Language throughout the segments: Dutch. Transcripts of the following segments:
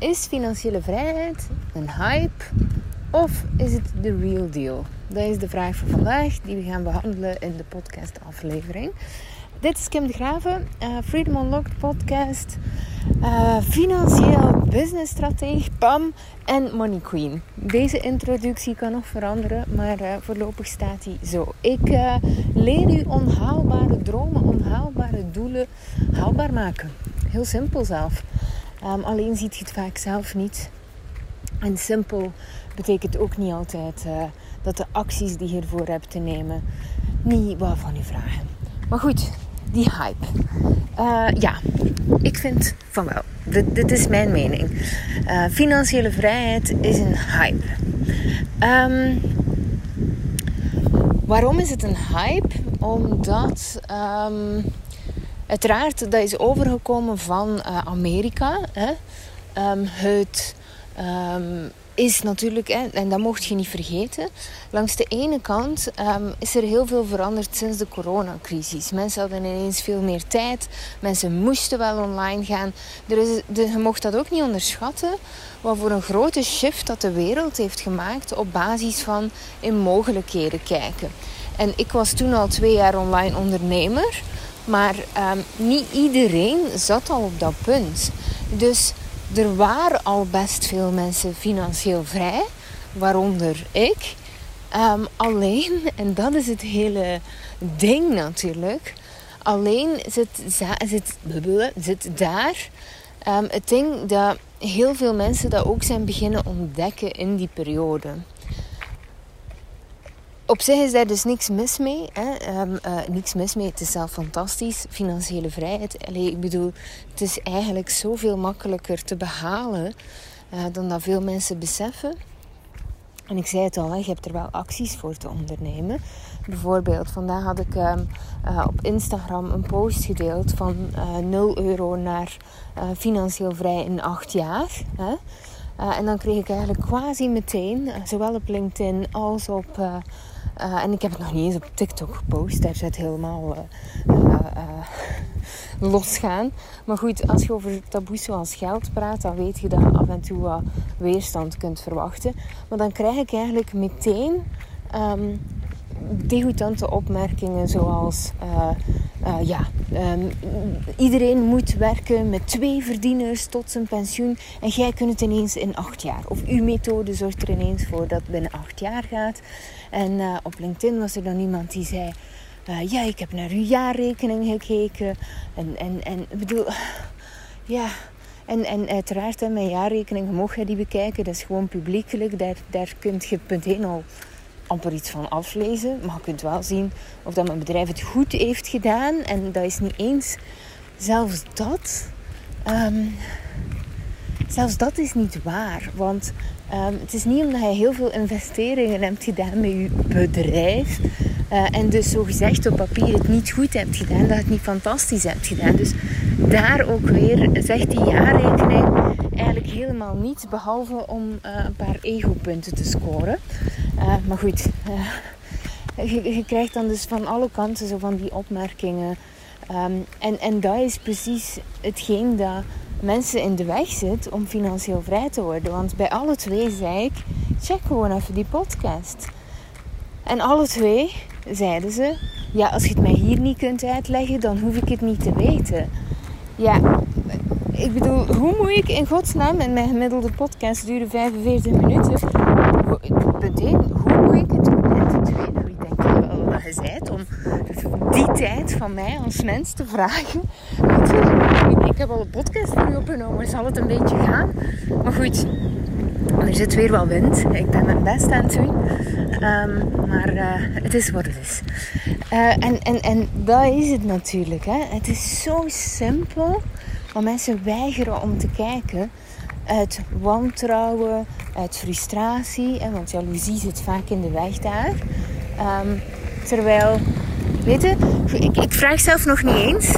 is financiële vrijheid een hype of is het de real deal? Dat is de vraag voor vandaag die we gaan behandelen in de podcastaflevering. Dit is Kim de Graven, uh, Freedom Unlocked podcast, uh, financieel businessstrateeg, PAM en Money Queen. Deze introductie kan nog veranderen, maar uh, voorlopig staat hij zo. Ik leer u onhaalbare dromen, onhaalbare doelen haalbaar maken. Heel simpel zelf. Um, alleen ziet je het vaak zelf niet. En simpel betekent ook niet altijd dat de acties die je hiervoor hebt te nemen niet wat van u vragen. Maar goed, die hype. Uh, ja, ik vind van wel. Dit, is mijn mening. Uh, financiële vrijheid is een hype. Um, waarom is het een hype? Omdat um, uiteraard dat is overgekomen van uh, Amerika. Hè? Um, het is natuurlijk, hè, en dat mocht je niet vergeten, langs de ene kant um, is er heel veel veranderd sinds de coronacrisis. Mensen hadden ineens veel meer tijd, mensen moesten wel online gaan. Er is, de, je mocht dat ook niet onderschatten, wat voor een grote shift dat de wereld heeft gemaakt op basis van in mogelijkheden kijken. En ik was toen al twee jaar online ondernemer, maar um, niet iedereen zat al op dat punt. Dus er waren al best veel mensen financieel vrij, waaronder ik. Um, alleen, en dat is het hele ding natuurlijk, alleen zit, zit, zit daar um, het ding dat heel veel mensen dat ook zijn beginnen ontdekken in die periode op zich is daar dus niks mis mee. Hè? Um, uh, niks mis mee. Het is zelf fantastisch. Financiële vrijheid. Allee, ik bedoel, het is eigenlijk zoveel makkelijker te behalen uh, dan dat veel mensen beseffen. En ik zei het al, hè, je hebt er wel acties voor te ondernemen. Bijvoorbeeld, vandaag had ik um, uh, op Instagram een post gedeeld van 0 euro naar financieel vrij in 8 jaar. Hè? en dan kreeg ik eigenlijk quasi meteen, zowel op LinkedIn als op en ik heb het nog niet eens op TikTok gepost. Daar zit helemaal uh, uh, losgaan. Maar goed, als je over taboes zoals geld praat, dan weet je dat je af en toe wat weerstand kunt verwachten. Maar dan krijg ik eigenlijk meteen um, degoutante opmerkingen zoals... ja, um, iedereen moet werken met twee verdieners tot zijn pensioen. En jij kunt het ineens in acht jaar. Of uw methode zorgt er ineens voor dat het binnen acht jaar gaat. En uh, op LinkedIn was er dan iemand die zei: uh, Ja, ik heb naar uw jaarrekening gekeken. En, en, en bedoel, ja. En, en uiteraard, hè, mijn jaarrekening, mocht je die bekijken. Dat is gewoon publiekelijk. Daar, daar kun je punt 1 al amper iets van aflezen. Maar je kunt wel zien of dat mijn bedrijf het goed heeft gedaan. En dat is niet eens zelfs dat. Um, zelfs dat is niet waar. Want um, het is niet omdat je heel veel investeringen hebt gedaan met je bedrijf. Uh, en dus zo gezegd op papier het niet goed hebt gedaan, dat het niet fantastisch hebt gedaan. Dus daar ook weer zegt die jaarrekening eigenlijk helemaal niets behalve om uh, een paar ego-punten te scoren. Uh, maar goed, je, je, krijgt dan dus van alle kanten zo van die opmerkingen. Um, en, en dat is precies hetgeen dat mensen in de weg zit om financieel vrij te worden. Want bij alle twee zei ik: check gewoon even die podcast. En alle twee zeiden ze: ja, als je het mij hier niet kunt uitleggen, dan hoef ik het niet te weten. Ja, ik bedoel, hoe moet ik in godsnaam, en mijn gemiddelde podcast duurde 45 minuten. Punt 1, hoe moet ik het doen? En ten ik denk wel wat je zei, om die tijd van mij als mens te vragen. Ik, heb al een podcast voor u opgenomen, zal het een beetje gaan? Maar goed, er zit weer wel wind. Ik ben mijn best aan het doen. Um, maar uh, het is wat het is. Uh, en, en, en dat is het natuurlijk. Hè. Het is zo simpel. Maar mensen weigeren om te kijken uit wantrouwen, uit frustratie. Hè, want jaloezie zit vaak in de weg daar. Um, terwijl Weet ik, ik vraag zelf nog niet eens.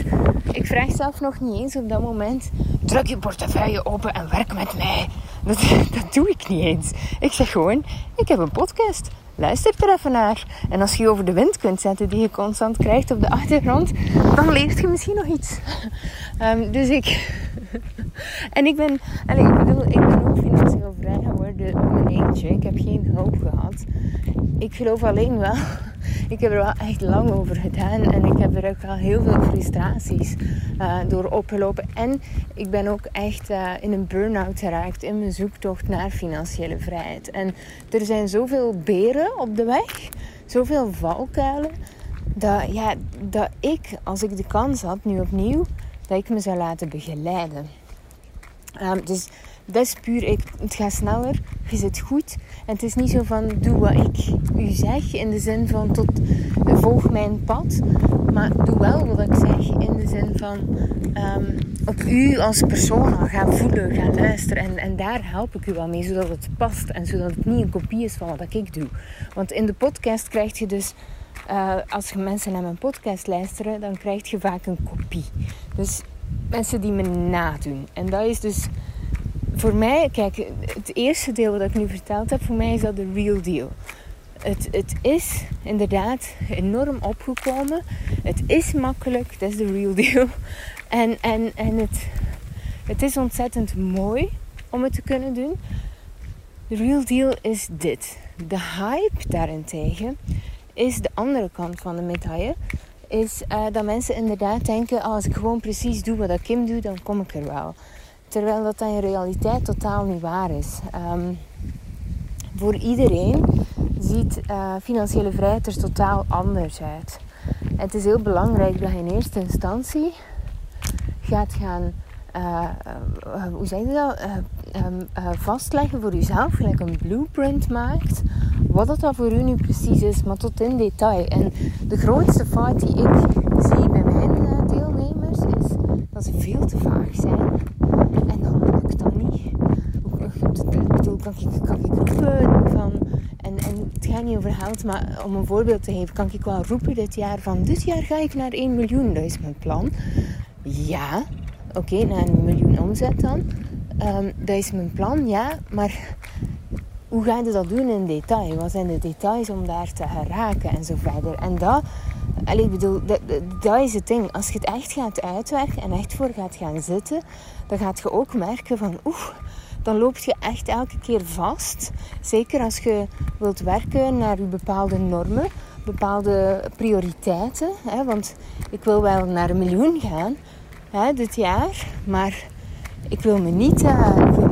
Ik vraag zelf nog niet eens op dat moment. Druk je portefeuille open en werk met mij. Dat, dat doe ik niet eens. Ik zeg gewoon: ik heb een podcast. Luister er even naar. En als je over de wind kunt zetten die je constant krijgt op de achtergrond, dan leert je misschien nog iets. Um, dus ik, en ik ben, en ik bedoel, ik ben ook financieel vrij geworden op mijn eentje. Ik heb geen hulp gehad. Ik geloof alleen wel ik heb er wel echt lang over gedaan en ik heb er ook wel heel veel frustraties uh, door opgelopen. En ik ben ook echt uh, in een burn-out geraakt in mijn zoektocht naar financiële vrijheid. En er zijn zoveel beren op de weg, zoveel valkuilen, dat, ja, dat ik, als ik de kans had, nu opnieuw, dat ik me zou laten begeleiden. Um, dus dat is puur, ik, het gaat sneller, je zit goed. En het is niet zo van, doe wat ik u zeg, in de zin van, tot, volg mijn pad. Maar doe wel wat ik zeg, in de zin van, um, op u als persoon gaan voelen, gaan luisteren. En, en daar help ik u wel mee, zodat het past. En zodat het niet een kopie is van wat ik doe. Want in de podcast krijg je dus... Uh, als je mensen naar mijn podcast luisteren, dan krijg je vaak een kopie. Dus mensen die me nadoen. En dat is dus voor mij, kijk, het eerste deel wat ik nu verteld heb, voor mij is dat de real deal. Het, het is inderdaad enorm opgekomen. Het is makkelijk, dat is de real deal. En, en, en het, het is ontzettend mooi om het te kunnen doen. De real deal is dit. De hype daarentegen is de andere kant van de medaille. Is uh, dat mensen inderdaad denken: als ik gewoon precies doe wat Kim doet, dan kom ik er wel. Terwijl dat in realiteit totaal niet waar is. Um, voor iedereen ziet uh, financiële vrijheid er totaal anders uit. Het is heel belangrijk dat je in eerste instantie gaat gaan, uh, uh, hoe zeg je dat, um, vastleggen voor jezelf, gelijk een blueprint maakt, wat dat dan voor u nu precies is, maar tot in detail. En de grootste fout die ik zie bij mijn deelnemers is dat ze veel te vaag zijn kan ik, roepen van... En, en het gaat niet over geld, maar om een voorbeeld te geven, kan ik wel roepen dit jaar van... Dit jaar ga ik naar 1 miljoen, dat is mijn plan. Ja, oké, naar een miljoen omzet dan. Um, dat is mijn plan, ja, maar hoe ga je dat doen in detail? Wat zijn de details om daar te geraken en zo verder? En dat, allez, ik bedoel, dat, dat, is het ding. Als je het echt gaat uitwerken en echt voor gaat gaan zitten, dan gaat je ook merken van, oeh, dan loop je echt elke keer vast. Zeker als je wilt werken naar je bepaalde normen, bepaalde prioriteiten. Hè? Want ik wil wel naar een miljoen gaan hè, dit jaar, maar ik wil me niet, uh, ik wil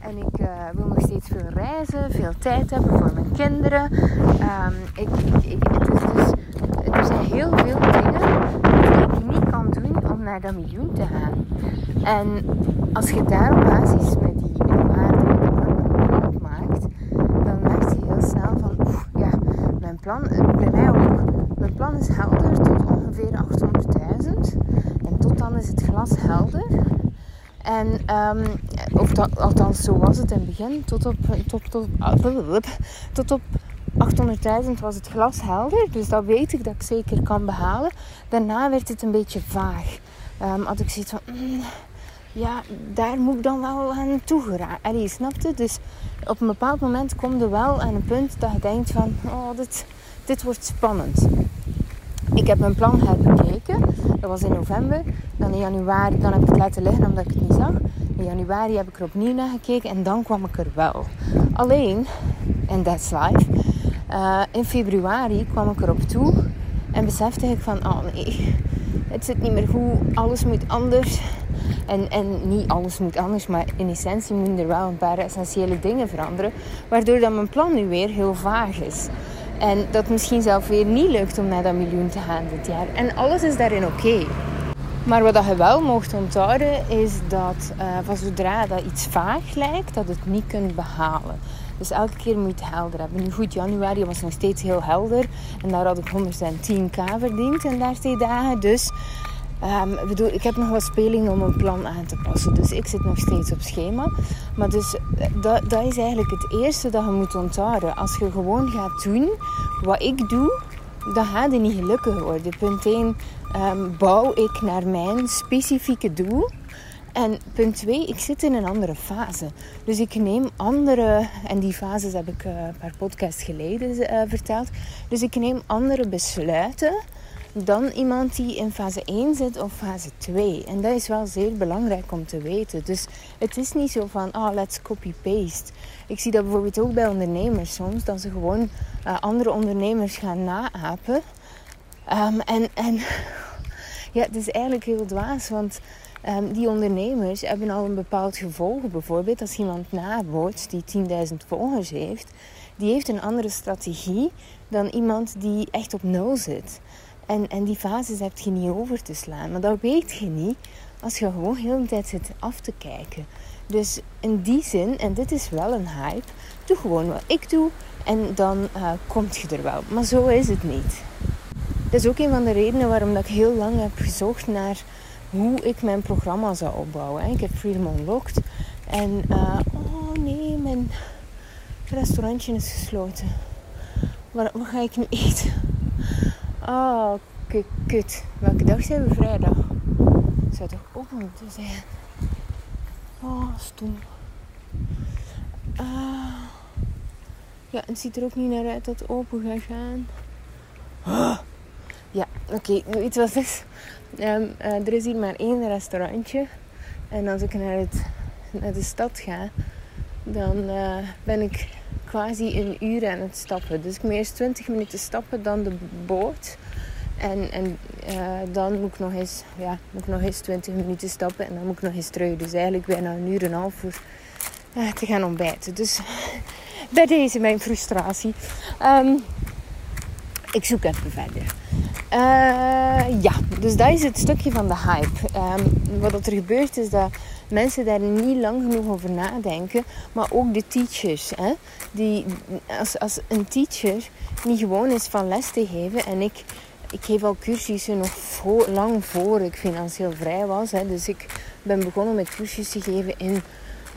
en ik uh, wil nog steeds veel reizen, veel tijd hebben voor mijn kinderen. Um, ik, ik, het is dus, er zijn heel veel dingen die ik niet kan doen om naar dat miljoen te gaan. En als je daar op basis met die waarde, met die plan maakt, dan merk je heel snel van, oeh, ja, mijn plan, bij mij ook, mijn plan is helder tot ongeveer 800.000. En tot dan is het glas helder. En, um, of dat, althans, zo was het in het begin. Tot op, tot, tot, tot op 800.000 was het glas helder. Dus dat weet ik dat ik zeker kan behalen. Daarna werd het een beetje vaag. Um, had ik zoiets van... Mm, ja, daar moet ik dan wel aan toe geraken. Allee, snapte? Dus op een bepaald moment kom je wel aan een punt dat je denkt van... Oh, dit, dit wordt spannend. Ik heb mijn plan herbekeken. Dat was in november. Dan in januari, dan heb ik het laten liggen omdat ik het niet zag. In januari heb ik er opnieuw naar gekeken en dan kwam ik er wel. Alleen, en that's life, uh, in februari kwam ik erop toe en besefte ik van, oh nee, het zit niet meer goed, alles moet anders. En, en niet alles moet anders, maar in essentie moeten er wel een paar essentiële dingen veranderen. Waardoor dat mijn plan nu weer heel vaag is. En dat misschien zelf weer niet lukt om naar dat miljoen te gaan dit jaar. En alles is daarin oké. Maar wat je wel mocht onthouden is dat uh, van zodra dat iets vaag lijkt, dat het niet kunt behalen. Dus elke keer moet je het helder hebben. Nu goed, januari was nog steeds heel helder. En daar had ik 110k verdiend in 13 dagen. Dus Um, bedoel, ik heb nog wat speling om een plan aan te passen. Dus ik zit nog steeds op schema. Maar dus eh, dat, dat is eigenlijk het eerste dat je moet onthouden. Als je gewoon gaat doen wat ik doe, dan gaat je niet gelukkig worden. Punt 1, ehm, bouw ik naar mijn specifieke doel. En punt 2, ik zit in een andere fase. Dus ik neem andere, en die fases heb ik uh, een paar podcasts geleden uh, verteld. Dus ik neem andere besluiten dan iemand die in fase 1 zit of fase 2. En dat is wel zeer belangrijk om te weten. Dus het is niet zo van, ah, oh, let's copy-paste. Ik zie dat bijvoorbeeld ook bij ondernemers soms, dat ze gewoon uh, andere ondernemers gaan naapen. Um, en, en ja, het is eigenlijk heel dwaas, want um, die ondernemers hebben al een bepaald gevolg. Bijvoorbeeld als iemand nabootst die 10.000 volgers heeft, die heeft een andere strategie dan iemand die echt op nul zit. En, en die fases heb je niet over te slaan. Maar dat weet je niet als je gewoon heel de tijd zit af te kijken. Dus in die zin, en dit is wel een hype, doe gewoon wat ik doe en dan uh, komt je er wel. Maar zo is het niet. Dat is ook een van de redenen waarom dat ik heel lang heb gezocht naar hoe ik mijn programma zou opbouwen. Ik heb Freedom Unlocked en uh, oh nee, mijn restaurantje is gesloten. Waar, ga ik nu eten? Oh, kut. Welke dag zijn we vrijdag? Zou toch open moeten zijn? Oh, stom. Uh, ja, het ziet er ook niet naar uit dat het open gaat gaan. Oh. Oké. Okay. Je wat is? Um, uh, er is hier maar één restaurantje. En als ik naar, het, naar de stad ga, dan uh, ben ik quasi een uur aan het stappen. Dus ik moet eerst 20 minuten stappen, dan de boot. En, en uh, dan moet ik, nog eens, ja, moet ik nog eens 20 minuten stappen en dan moet ik nog eens terug. Dus eigenlijk bijna een uur en een half voor te gaan ontbijten. Dus bij deze mijn frustratie. Um, ik zoek even verder. Uh, ja, dus dat is het stukje van de hype. Um, wat er gebeurt is dat mensen daar niet lang genoeg over nadenken. Maar ook de teachers. Hè? Die, als, als een teacher niet gewoon is van les te geven. En ik, ik geef al cursussen nog lang voor ik financieel vrij was. Hè? Dus ik ben begonnen met cursussen geven in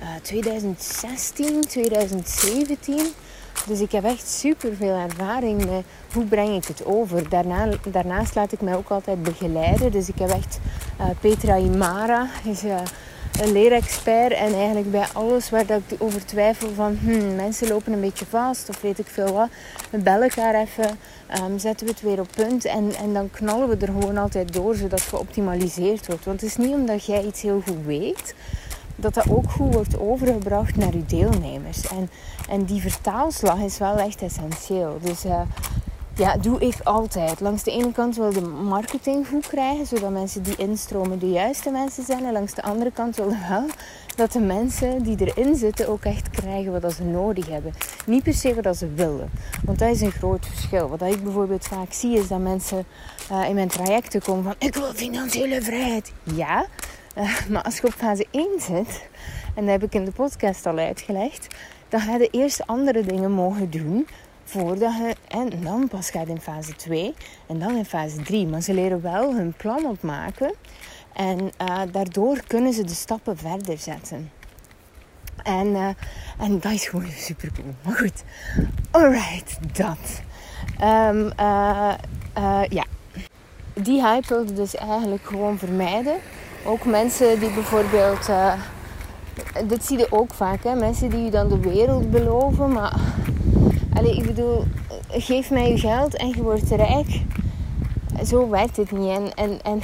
uh, 2016, 2017. Dus ik heb echt super veel ervaring met hoe breng ik het over. Daarna, daarnaast laat ik mij ook altijd begeleiden. Dus ik heb echt uh, Petra Imara, is uh, een leerexpert. En eigenlijk bij alles waar dat ik over twijfel van hmm, mensen lopen een beetje vast of weet ik veel wat. We bellen elkaar even, um, zetten we het weer op punt. En, en dan knallen we er gewoon altijd door zodat geoptimaliseerd wordt. Want het is niet omdat jij iets heel goed weet dat dat ook goed wordt overgebracht naar uw deelnemers. En, en die vertaalslag is wel echt essentieel. Dus uh, ja, doe ik altijd. Langs de ene kant wil de marketing goed krijgen, zodat mensen die instromen de juiste mensen zijn. En langs de andere kant wil wel dat de mensen die erin zitten ook echt krijgen wat ze nodig hebben. Niet per se wat ze willen. Want dat is een groot verschil. Wat ik bijvoorbeeld vaak zie is dat mensen uh, in mijn trajecten komen van ik wil financiële vrijheid. Ja, uh, maar als je op fase 1 zit, en dat heb ik in de podcast al uitgelegd, dan ga je eerst andere dingen mogen doen voordat je, en dan pas gaat in fase 2 en dan in fase 3. Maar ze leren wel hun plan opmaken en uh, daardoor kunnen ze de stappen verder zetten. En, uh, en dat is gewoon super cool. Maar goed, alright, dat. Uh, ja, die hype wilde dus eigenlijk gewoon vermijden. Ook mensen die bijvoorbeeld, dit zie je ook vaak, hè? mensen die je dan de wereld beloven, maar Allee, ik bedoel, geef mij je geld en je wordt rijk. Zo werkt het niet. En, en, en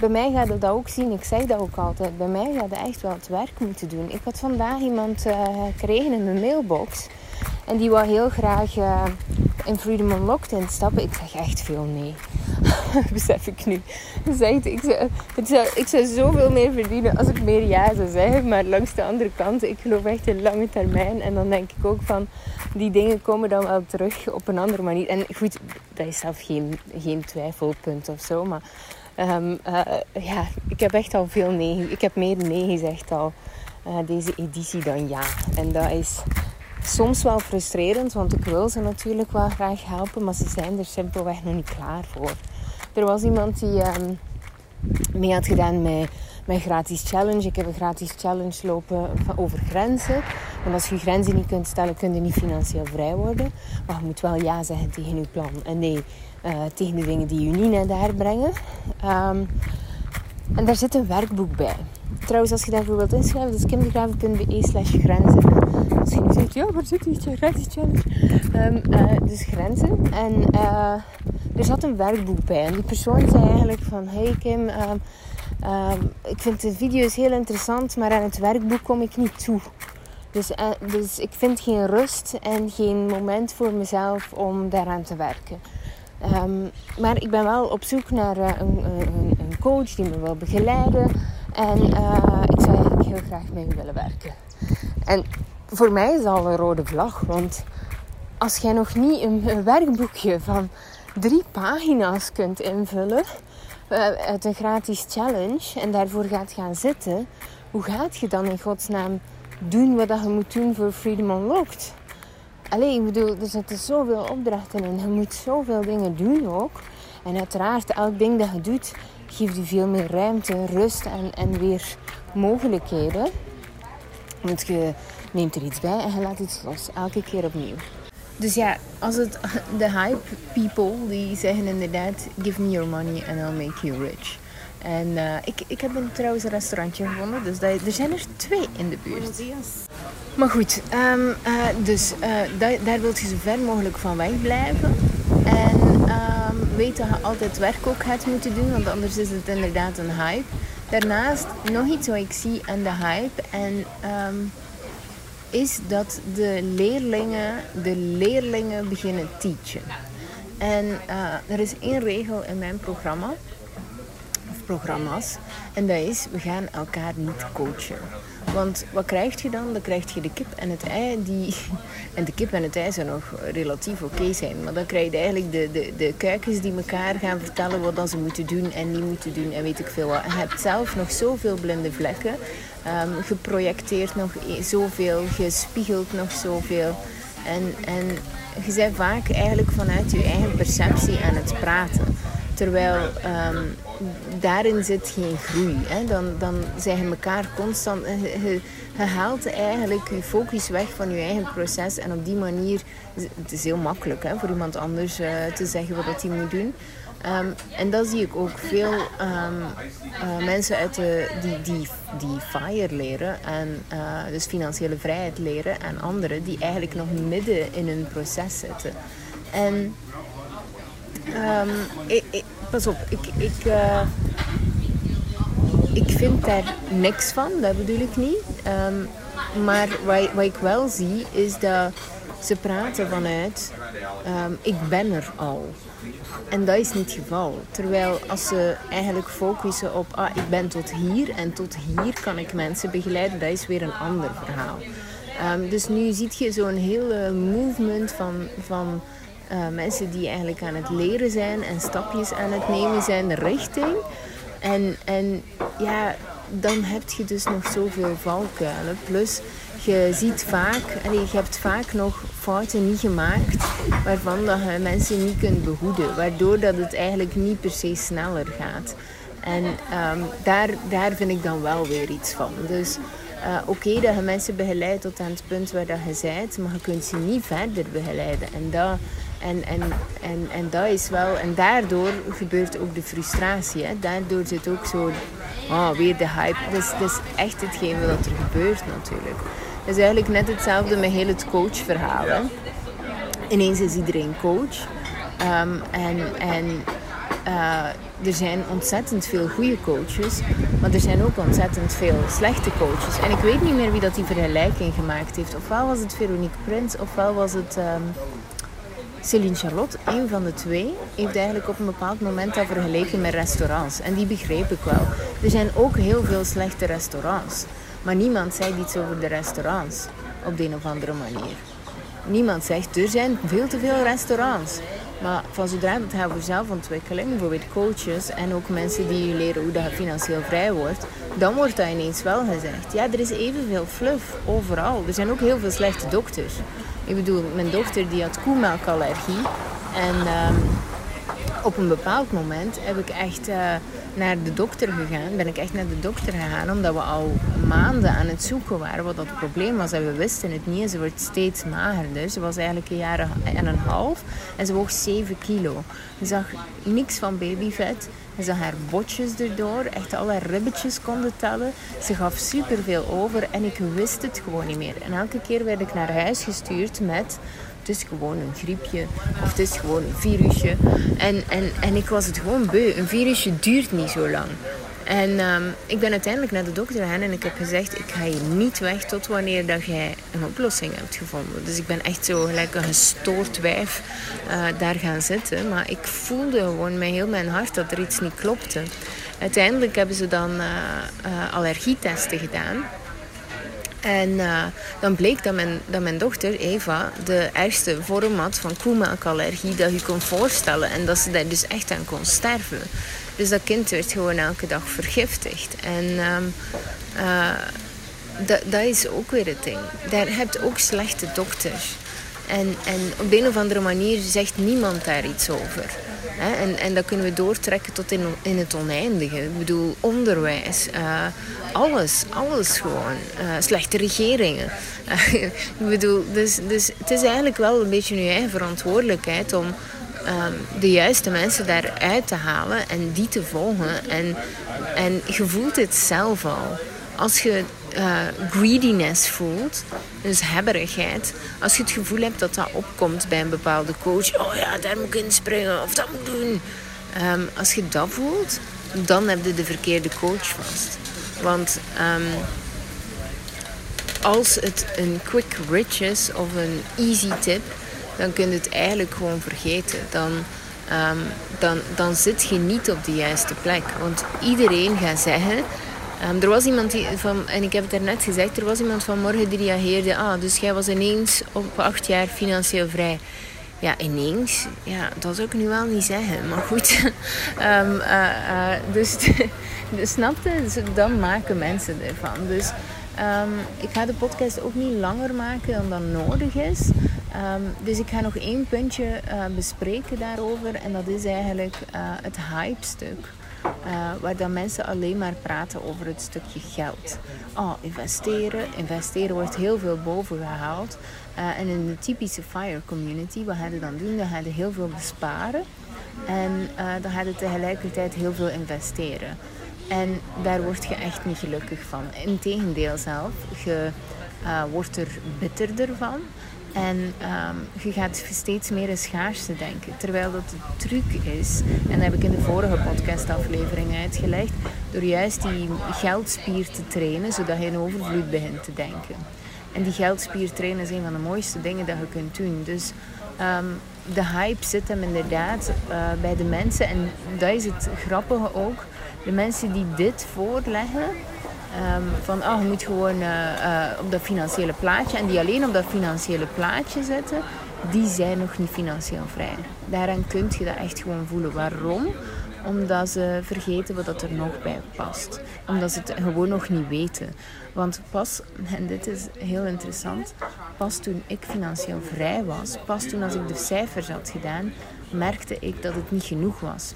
bij mij gaat het dat ook zien. Ik zeg dat ook altijd. Bij mij gaat het echt wel het werk moeten doen. Ik had vandaag iemand uh, gekregen in mijn mailbox. En die wou heel graag uh, in Freedom Unlocked instappen. Ik zeg echt veel nee. Besef ik nu. Ik, zou, zou, ik zou zoveel meer verdienen als ik meer ja zou zeggen. Maar langs de andere kant, ik geloof echt in lange termijn. En dan denk ik ook van, die dingen komen dan wel terug op een andere manier. En goed, dat is zelf geen, geen twijfelpunt of zo. Maar um, uh, ja, ik heb echt al veel nee. Ik heb meer nee gezegd al uh, deze editie dan ja. En dat is soms wel frustrerend, want ik wil ze natuurlijk wel graag helpen, maar ze zijn er simpelweg nog niet klaar voor. Er was iemand die um, mee had gedaan met mijn gratis challenge. Ik heb een gratis challenge lopen over grenzen. Want als je grenzen niet kunt stellen, kun je niet financieel vrij worden. Maar je moet wel ja zeggen tegen je plan. En nee uh, tegen de dingen die je niet naar daar brengen. Um, en daar zit een werkboek bij. Trouwens, als je daarvoor wilt inschrijven, dat is kindergraven.be slash grenzen. Als je nu ja, waar zit die gratis challenge? Um, uh, dus grenzen. En uh, er zat een werkboek bij. En die persoon zei eigenlijk van... Hey Kim, ehm, ehm, ik vind de video's heel interessant, maar aan het werkboek kom ik niet toe. Dus, eh, dus ik vind geen rust en geen moment voor mezelf om daaraan te werken. Ehm, maar ik ben wel op zoek naar een, een, een, coach die me wil begeleiden. En uh, ik zou eigenlijk heel graag mee willen werken. En voor mij is dat al een rode vlag. Want als jij nog niet een, werkboekje van drie pagina's kunt invullen uh, uit een gratis challenge en daarvoor gaat gaan zitten, hoe gaat je dan in godsnaam doen wat je moet doen voor Freedom Unlocked? Alleen, ik bedoel, er zitten zoveel opdrachten in. Je moet zoveel dingen doen ook. En uiteraard, elk ding dat je doet, geeft je veel meer ruimte, rust en, en weer mogelijkheden. Want je neemt er iets bij en je laat iets los. Elke keer opnieuw. Dus ja, als het de hype people die zeggen inderdaad: give me your money and I'll make you rich. En uh, ik, ik heb een, trouwens een restaurantje gevonden. Dus dat, er zijn er twee in de buurt. Maar goed, um, uh, dus uh, daar, daar wil je zo ver mogelijk van wegblijven. En um, weet dat je altijd werk ook gaat moeten doen. Want anders is het inderdaad een hype. Daarnaast nog iets wat ik zie aan de hype. En um, is dat de leerlingen, de leerlingen beginnen teachen. En er is één regel in mijn programma programma's. En dat is, we gaan elkaar niet coachen. Want wat krijg je dan? Dan krijg je de kip en het ei. Die, en de kip en het ei zijn nog relatief oké zijn. Maar dan krijg je eigenlijk de, de, de kuikens die elkaar gaan vertellen wat ze moeten doen en niet moeten doen. En weet ik veel wat. Je hebt zelf nog zoveel blinde vlekken. Um, geprojecteerd nog zoveel. Gespiegeld nog zoveel. En, en je bent vaak eigenlijk vanuit je eigen perceptie aan het praten. Terwijl um, daarin zit geen groei. Hè? Dan, dan zijn je elkaar constant. Je, je, haalt eigenlijk je focus weg van je eigen proces. En op die manier. Het is heel makkelijk hè, voor iemand anders uh, te zeggen wat hij moet doen. Um, en dat zie ik ook veel um, uh, mensen uit de, die, die, die FIRE leren, en, dus financiële vrijheid leren, en anderen die eigenlijk nog midden in hun proces zitten. En Ik, pas op, ik, ik, uh, ik vind daar niks van, dat bedoel ik niet. Um, maar wat, wat, ik wel zie, is dat ze praten vanuit um, ik ben er al. En dat is niet het geval. Terwijl als ze eigenlijk focussen op ah, ik ben tot hier en tot hier kan ik mensen begeleiden, dat is weer een ander verhaal. Dus nu zie je zo'n hele movement van, van uh, mensen die eigenlijk aan het leren zijn en stapjes aan het nemen zijn richting. En, en ja, dan heb je dus nog zoveel valkuilen. Plus, je ziet vaak, allee, je hebt vaak nog fouten niet gemaakt waarvan dat je mensen niet kunt behoeden. Waardoor dat het eigenlijk niet per se sneller gaat. En um, daar, daar vind ik dan wel weer iets van. Dus uh, oké dat je mensen begeleidt tot aan het punt waar dat je bent, maar je kunt ze niet verder begeleiden. En dat, en, en, en, en dat is wel, en daardoor gebeurt ook de frustratie. Hè? Daardoor zit ook zo, oh, weer de hype. Dat is, dat is echt hetgeen wat er gebeurt natuurlijk. Het is eigenlijk net hetzelfde met heel het coachverhaal. Hè? Ineens is iedereen coach. Um, en en uh, er zijn ontzettend veel goede coaches, maar er zijn ook ontzettend veel slechte coaches. En ik weet niet meer wie dat die vergelijking gemaakt heeft. Ofwel was het Veronique Prins, ofwel was het um, Céline Charlotte. Een van de twee heeft eigenlijk op een bepaald moment dat vergeleken met restaurants. En die begreep ik wel. Er zijn ook heel veel slechte restaurants. Maar niemand zei iets over de restaurants op de een of andere manier. Niemand zegt, er zijn veel te veel restaurants. Maar van zodra het gaat over zelfontwikkeling, bijvoorbeeld coaches en ook mensen die je leren hoe dat je financieel vrij wordt, dan wordt dat ineens wel gezegd. Ja, er is evenveel fluff overal. Er zijn ook heel veel slechte dokters. Ik bedoel, mijn dochter die had koemelkallergie. En um, op een bepaald moment heb ik echt uh, naar de dokter gegaan. Ben ik echt naar de dokter gegaan omdat we al maanden aan het zoeken waren wat dat probleem was. En we wisten het niet. En ze wordt steeds magerder. Ze was eigenlijk een jaar en een half en ze woog 7 kilo. Ze zag niks van babyvet. Ze zag haar botjes erdoor, echt alle ribbetjes konden tellen. Ze gaf superveel over en ik wist het gewoon niet meer. En elke keer werd ik naar huis gestuurd met het is gewoon een griepje of het is gewoon een virusje. En, en, en ik was het gewoon beu. Een virusje duurt niet zo lang. En ehm, ik ben uiteindelijk naar de dokter gegaan en ik heb gezegd: ik ga hier niet weg tot wanneer dat jij een oplossing hebt gevonden. Dus ik ben echt zo gelijk een gestoord wijf uh, daar gaan zitten. Maar ik voelde gewoon met heel mijn hart dat er iets niet klopte. Uiteindelijk hebben ze dan uh, uh, allergietesten gedaan. En dan bleek dat mijn, dat mijn dochter Eva de ergste vorm had van koemelkallergie dat je kon voorstellen. En dat ze daar dus echt aan kon sterven. Dus dat kind werd gewoon elke dag vergiftigd. En um, uh, dat, dat is ook weer het ding. Daar heb je ook slechte dokters. En, en op een of andere manier zegt niemand daar iets over. En, en dat kunnen we doortrekken tot in, in het oneindige. Ik bedoel, onderwijs, uh, alles, alles gewoon. Uh, slechte regeringen. ik bedoel, dus, dus het is eigenlijk wel een beetje je eigen verantwoordelijkheid om um, de juiste mensen daaruit te halen en die te volgen. En, en je voelt het zelf al. Als je uh, greediness voelt, dus hebberigheid, als je het gevoel hebt dat dat opkomt bij een bepaalde coach, oh ja, daar moet ik inspringen of dat moet ik doen. Um, als je dat voelt, dan heb je de verkeerde coach vast. Want um, als het een quick rich is of een easy tip, dan kun je het eigenlijk gewoon vergeten. Dan, um, dan, dan zit je niet op de juiste plek. Want iedereen gaat zeggen. Um, er was iemand die van, en ik heb het daarnet gezegd, er was iemand vanmorgen die reageerde. Ah, dus jij was ineens op acht jaar financieel vrij. Ja, ineens. Ja, dat zou ik nu wel niet zeggen. Maar goed. um, uh, uh, dus, dus snapte? Dus dan maken mensen ervan. Dus um, ik ga de podcast ook niet langer maken dan dat nodig is. Um, dus ik ga nog één puntje uh, bespreken daarover. En dat is eigenlijk uh, het hype-stuk. Uh, waar dan mensen alleen maar praten over het stukje geld. Oh, investeren. Investeren wordt heel veel boven gehaald. en in de typische FIRE community, wat je dan doen? Dan je heel veel besparen. En dan je tegelijkertijd heel veel investeren. En daar word je echt niet gelukkig van. Integendeel zelf, je wordt er bitterder van. En um, je gaat steeds meer in schaarste denken. Terwijl dat de truc is, en dat heb ik in de vorige podcastaflevering uitgelegd, door juist die geldspier te trainen, zodat je in overvloed begint te denken. En die geldspier trainen is een van de mooiste dingen dat je kunt doen. Dus um, de hype zit hem inderdaad uh, bij de mensen. En dat is het grappige ook. De mensen die dit voorleggen, Um, van, oh, je moet gewoon uh, uh, op dat financiële plaatje. En die alleen op dat financiële plaatje zitten, die zijn nog niet financieel vrij. Daaraan kun je dat echt gewoon voelen. Waarom? Omdat ze vergeten wat dat er nog bij past. Omdat ze het gewoon nog niet weten. Want pas, en dit is heel interessant, pas toen ik financieel vrij was, pas toen als ik de cijfers had gedaan, merkte ik dat het niet genoeg was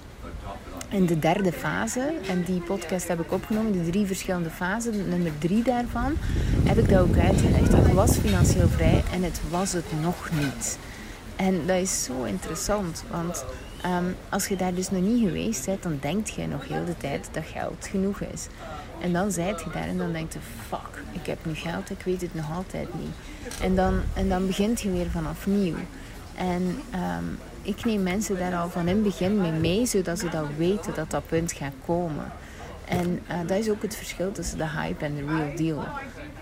in de derde fase, en die podcast heb ik opgenomen, de drie verschillende fasen, nummer drie daarvan, heb ik dat ook uitgelegd. Ik was financieel vrij en het was het nog niet. En dat is zo interessant, want um, als je daar dus nog niet geweest bent, dan denk je nog heel de tijd dat geld genoeg is. En dan zijt je daar en dan denk je, fuck, ik heb nu geld, ik weet het nog altijd niet. En dan, en dan begint je weer vanaf nieuw. En um, ik neem mensen daar al van in het begin mee mee, zodat ze dat weten dat dat punt gaat komen. En uh, dat is ook het verschil tussen de hype en de real deal.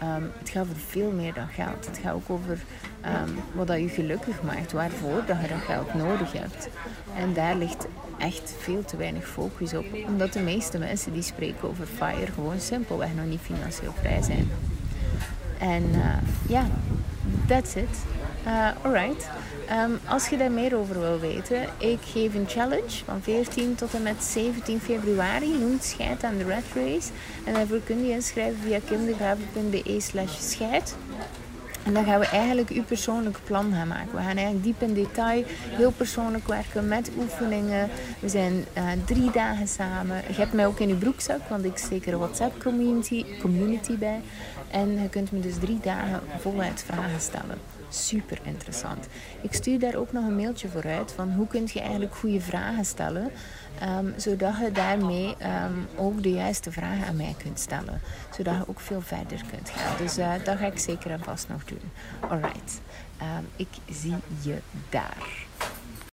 Um, het gaat over veel meer dan geld. Het gaat ook over um, wat dat je gelukkig maakt, waarvoor dat je dat geld nodig hebt. En daar ligt echt veel te weinig focus op, omdat de meeste mensen die spreken over FIRE gewoon simpelweg nog niet financieel vrij zijn. En uh, ja, that's it. Uh, alright. Um, als je daar meer over wil weten, ik geef een challenge van 14 tot en met 17 februari. Noemt Scheid aan de Red Race. En daarvoor kun je inschrijven via kindergraven.be slash scheid. En dan gaan we eigenlijk uw persoonlijk plan gaan maken. We gaan eigenlijk diep in detail, heel persoonlijk werken met oefeningen. We zijn uh, drie dagen samen. Je hebt mij ook in uw broekzak, want ik steek er een WhatsApp community, community bij. En je kunt me dus drie dagen voluit vragen stellen. Super interessant. Ik stuur daar ook nog een mailtje voor uit van hoe kun je eigenlijk goede vragen stellen, ehm, zodat je daarmee ehm, ook de juiste vragen aan mij kunt stellen, zodat je ook veel verder kunt gaan. Dus uh, dat ga ik zeker en vast nog doen. Alright, um, ik zie je daar.